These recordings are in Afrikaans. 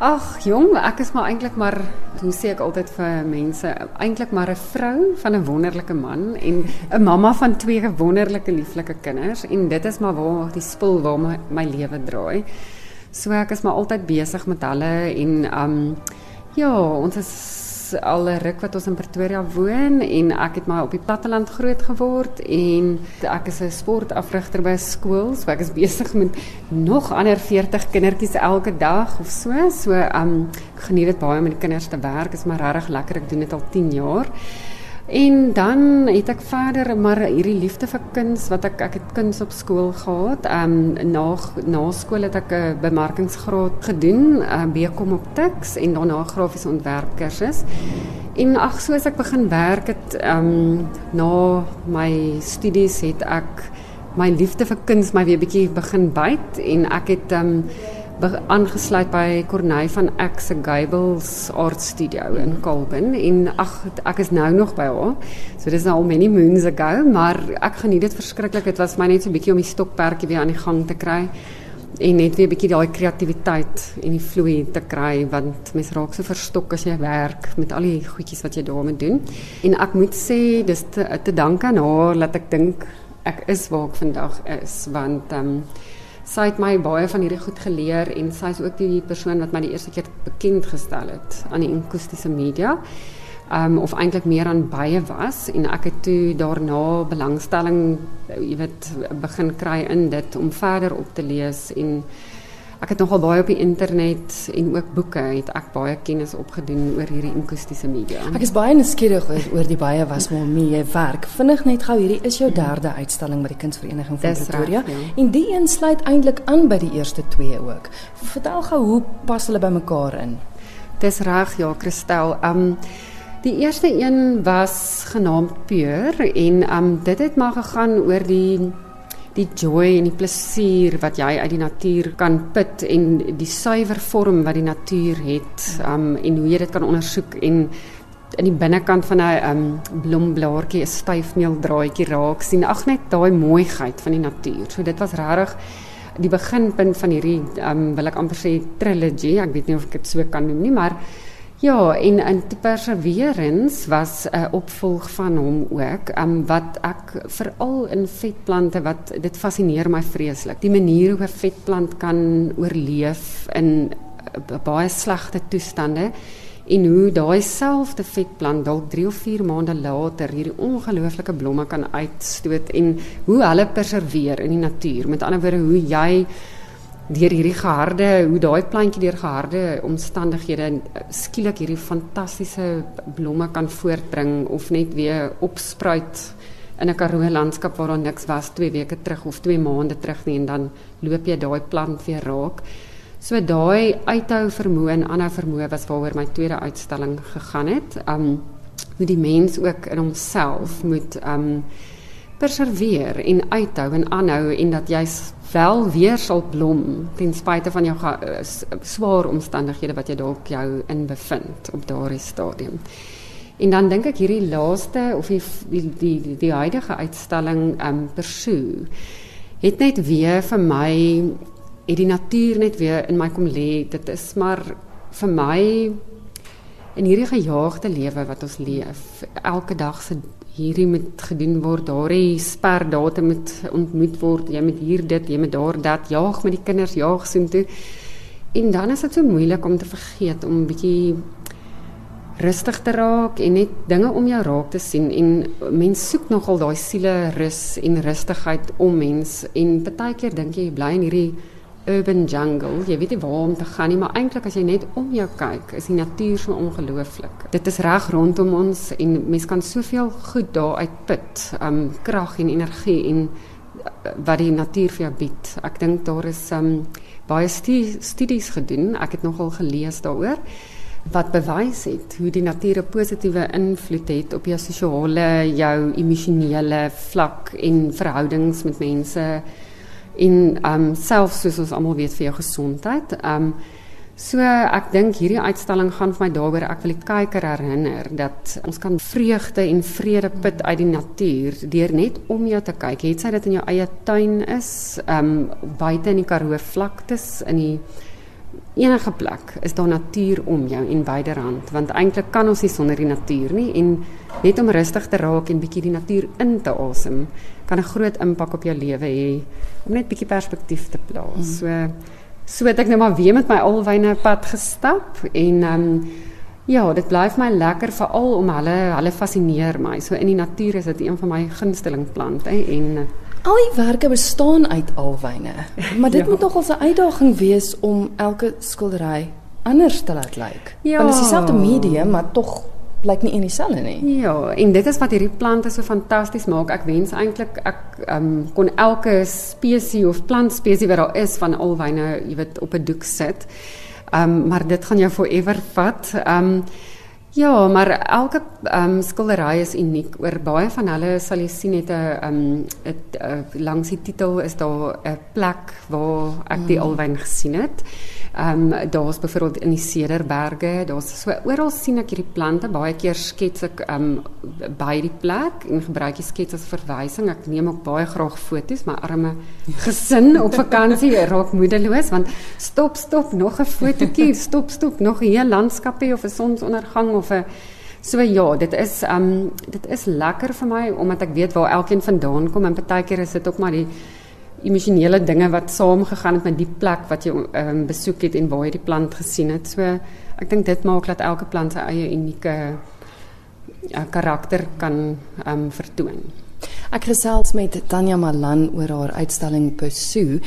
Ag jong, ek is maar eintlik maar hoe sê ek altyd vir mense, eintlik maar 'n vrou van 'n wonderlike man en 'n mamma van twee wonderlike lieflike kinders en dit is maar waar die spul waar my, my lewe draai. So ek is maar altyd besig met hulle en um ja, ons is al 'n ruk wat ons in Pretoria woon en ek het maar op die platteland groot geword en ek is 'n sportafrigter by skool, so ek is besig met nog ander 40 kindertjies elke dag of so. So um ek geniet dit baie om met die kinders te werk. Dit is maar regtig lekker. Ek doen dit al 10 jaar. En dan het ek verder maar hierdie liefde vir kuns wat ek ek het kuns op skool gehad. Ehm um, na na skool het ek 'n bemarkingsgraad gedoen, 'n uh, BCom op Tuks en daarna grafiese ontwerp kursus. En ag soos ek begin werk het ehm um, na my studies het ek my liefde vir kuns my weer bietjie begin byt en ek het ehm um, aangesluit by Corneille van Ek se Art Studio in Kolben en ag ek is nou nog by haar. So dis nou al many moons ago, maar ek geniet dit verskriklik. Dit was my net so 'n bietjie om die stokperdjie weer aan die gang te kry en net weer 'n bietjie daai kreatiwiteit en die vloei te kry want mens raak so verstok werk met al die goedjies wat jy daarmee doen. En ek moet sê dis te, te danke aan haar dat ek dink ek is waar ek vandag is want ehm sy het my baie van hierdie goed geleer en sy is ook die persoon wat my die eerste keer bekend gestel het aan die akoestiese media. Um of eintlik meer aan baie was en ek het toe daarna belangstelling jy weet begin kry in dit om verder op te lees en ek het nogal baie op die internet en ook boeke het ek baie kennis opgedoen oor hierdie akoestiese media. Ek is baie nuuskierig oor, oor die baie was jy werk. Vinnig net gou hierdie is jou derde uitstalling by die Kunsvereniging van Dis Pretoria recht, ja. en die een sluit eintlik aan by die eerste twee ook. Vertel gou hoe pas hulle by mekaar in? Dis reg ja, Christel. Um Die eerste een was genaamd Pure en um dit het maar gegaan oor die die joy en die plesier wat jy uit die natuur kan put en die suiwer vorm wat die natuur het um en hoe jy dit kan ondersoek en in die binnekant van 'n um blomblaartjie 'n styfmeeldraadjie raak sien ag net daai mooiheid van die natuur. So dit was regtig die beginpunt van hierdie um wil ek amper sê trilogy. Ek weet nie of ek dit so kan noem nie, maar Ja, en in Perseverance was 'n uh, opvolg van hom ook, um, wat ek veral in vetplante wat dit fascineer my vreeslik. Die manier hoe 'n vetplant kan oorleef in uh, baie slegte toestande en hoe daai selfde vetplant dalk 3 of 4 maande later hierdie ongelooflike blomme kan uitstoot en hoe hulle persevereer in die natuur. Met ander woorde, hoe jy deur hierdie geharde hoe daai plantjie deur geharde omstandighede skielik hierdie fantastiese blomme kan voortbring of net weer opspruit in 'n karoo landskap waar daar niks was 2 weke terug of 2 maande terug nie en dan loop jy daai plant weer raak. So daai uithou vermoë en aanhou vermoë was waaroor my tweede uitstalling gegaan het. Um hoe die mens ook in homself moet um perseveer en uithou en aanhou en dat jy wel weer sal blom ten spyte van jou uh, swaar omstandighede wat jy dalk jou in bevind op daardie stadium. En dan dink ek hierdie laaste of die die die, die, huidige uitstalling um Pursue het net weer vir my het die natuur net weer in my kom lê. Dit is maar vir my in hierdie gejaagde lewe wat ons leef, elke dag se hierdie moet gedoen word, daardie sperdatum moet ontmoet word, jy moet hier dit, jy moet daar dat, jaag met die kinders, jaag soontoe. En dan is dit so moeilik om te vergeet om 'n bietjie rustig te raak en net dinge om jou raak te sien en mens soek nogal daai siele rus en rustigheid om mens en baie keer dink jy jy bly in hierdie urban jungle. Jy weet nie waar om te gaan nie, maar eintlik as jy net om jou kyk, is die natuur so ongelooflik. Dit is reg rondom ons en mens kan soveel goed daar uitput, um krag en energie en uh, wat die natuur vir jou bied. Ek dink daar is um baie studies gedoen. Ek het nogal gelees daaroor wat bewys het hoe die natuur 'n positiewe invloed het op jou sosiale, jou emosionele vlak en verhoudings met mense en ehm um, selfs soos ons almal weet vir jou gesondheid. Ehm um, so ek dink hierdie uitstalling gaan vir my daaroor ek wil die kyker herinner dat ons kan vreugde en vrede put uit die natuur deur net om jou te kyk. Het sy dit in jou eie tuin is, ehm um, buite in die Karoo vlaktes in die enige plek is daar natuur om jou en byderhand want eintlik kan ons nie sonder die natuur nie en net om rustig te raak en bietjie die natuur in te asem kan 'n groot impak op jou lewe hê om net bietjie perspektief te plaas. Mm. So so het ek nou maar weer met my alwyne pad gestap en ehm um, ja, dit bly vir my lekker veral om hulle hulle fascineer my. So in die natuur is dit een van my gunsteling plante en Al die werke bestaan uit alwyne. Maar dit ja. moet nogal 'n uitdaging wees om elke skildery anders te laat lyk. Ja. Want dit is dieselfde medium, maar tog blyk nie in dieselfde nie. Ja, en dit is wat hierdie plante so fantasties maak. Ek wens eintlik ek um, kon elke spesies of plantspesies wat daar is van alwyne, jy weet, op 'n doek sit. Um, maar dit gaan jou forever vat. Ehm um, Ja, maar elke ehm um, skildery is uniek. Oor baie van hulle sal jy sien het 'n ehm um, uh, langs die titel is daar 'n plek waar ek die mm. alwyn gesien het. Ehm um, daar's byvoorbeeld in die Cederberge, daar's so oral sien ek hierdie plante. Baie keer skets ek ehm um, by die plek en gebruik die skets as verwysing. Ek neem ook baie graag foto's, my arme gesin op vakansie raak moedeloos want stop stop nog 'n fotootjie, stop stop nog 'n hele landskapie of 'n sonsondergang of So ja, dit is ehm dit is lekker vir my omdat ek weet waar elkeen vandaan kom en partykeer is dit ook maar die emosionele dinge wat saamgegaan het met die plek wat jy um, besoek het en waar jy die plant gesien het. So ek dink dit dat elke plant sy eie unieke uh, karakter kan um. Ek gesels met Tanya Malan oor haar uitstalling Pursue.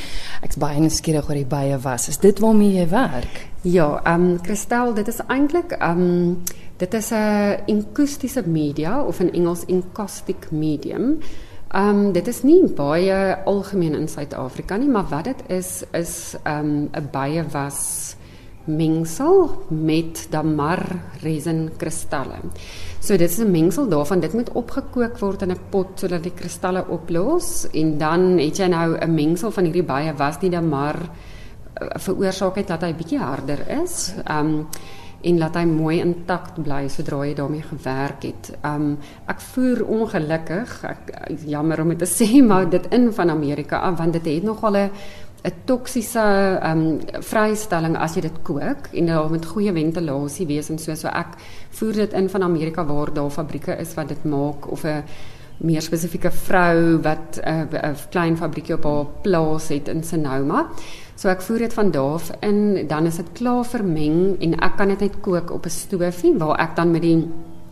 Ek's baie nuuskierig oor die baie was. Is dit waarmee jy werk? Ja, ehm um, Christel, dit is eintlik ehm um, dit is 'n akoestiese media of in Engels encaustic medium. Ehm um, dit is nie baie algemeen in Suid-Afrika nie, maar wat dit is is ehm um, 'n baie was mengsel met damar resin kristalle. So dit is 'n mengsel daarvan dit moet opgekook word in 'n pot sodat die kristalle oplos en dan het jy nou 'n mengsel van hierdie baie was die damar uh, veroorsaak het dat hy bietjie harder is. Um, en laat hy mooi intakt bly sodra jy daarmee gewerk het. Um ek voer ongelukkig, ek jammer om dit te sê, maar dit in van Amerika af want dit het nogal 'n 'n toksiese um vrystelling as jy dit kook en daar moet goeie ventilasie wees en so so ek voer dit in van Amerika waar daar fabrieke is wat dit maak of 'n meer spesifieke vrou wat 'n uh, klein fabriekie op haar plaas het in Sonoma. So ek voer dit van daar in, dan is dit klaar vermeng en ek kan dit net kook op 'n stoofie waar ek dan met die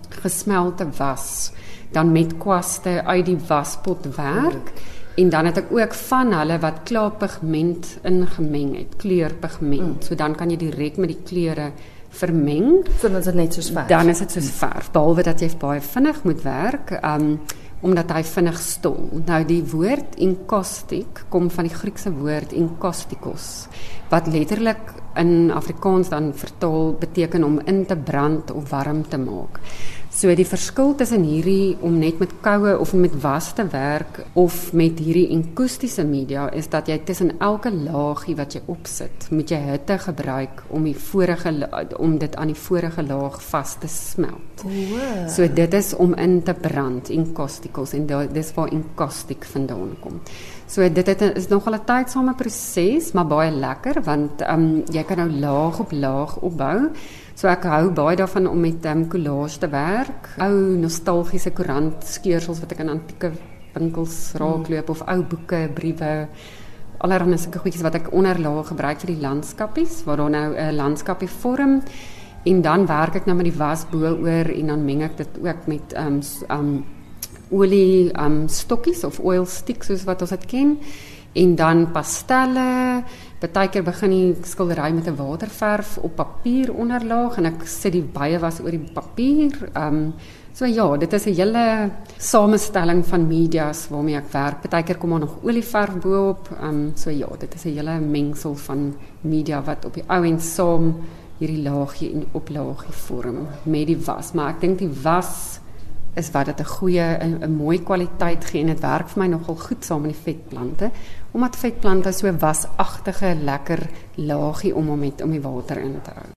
gesmelte was dan met kwaste uit die waspot werk. En dan het ek ook van hulle wat klaar pigment ingemeng het, kleurpigment. Mm. So dan kan jy direk met die kleure vermeng. So dan is dit net soos verf. Dan is dit soos verf, behalwe dat jy baie vinnig moet werk. Um omdat hy vinnig stol. Nou die woord encaustic kom van die Griekse woord encaustikos wat letterlik in Afrikaans dan vertaal beteken om in te brand of warm te maak. So die verskil tussen hierdie om net met koue of met was te werk of met hierdie akoestiese media is dat jy tussen elke laagie wat jy opsit, moet jy hitte gebruik om die vorige om dit aan die vorige laag vas te smelt. Wow. So dit is om in te brand encausticals en dis waar encaustic vandaan kom. So dit het, is nogal 'n tydsame proses, maar baie lekker want ehm um, jy kan nou laag op laag opbou. So ek hou baie daarvan om met um, collage te werk. Ou nostalgiese koerantskeursels wat ek in antieke winkels raakloop of ou boeke, briewe, allerlei sulke goedjies wat ek onderlaag gebruik vir die landskapies waar daar nou 'n landskapie vorm. En dan werk ek nou met die was bo oor en dan meng ek dit ook met um um olie um stokkies of oil sticks soos wat ons dit ken en dan pastelle. Partykeer begin die skildery met 'n waterverf op papier onderlaag en ek sit die baie was oor die papier. Um, so ja, dit is 'n hele samestelling van medias waarmee ek werk. Partykeer kom daar nog olieverf bo-op. Um, so ja, dit is 'n hele mengsel van media wat op die ou en saam hierdie laagie en oplaagie vorm met die was. Maar ek dink die was is wat dit 'n goeie 'n mooi kwaliteit gee en dit werk vir my nogal goed saam met die vetplante omdat vetplante so wasagtige lekker laagie om om met om die water in te hou.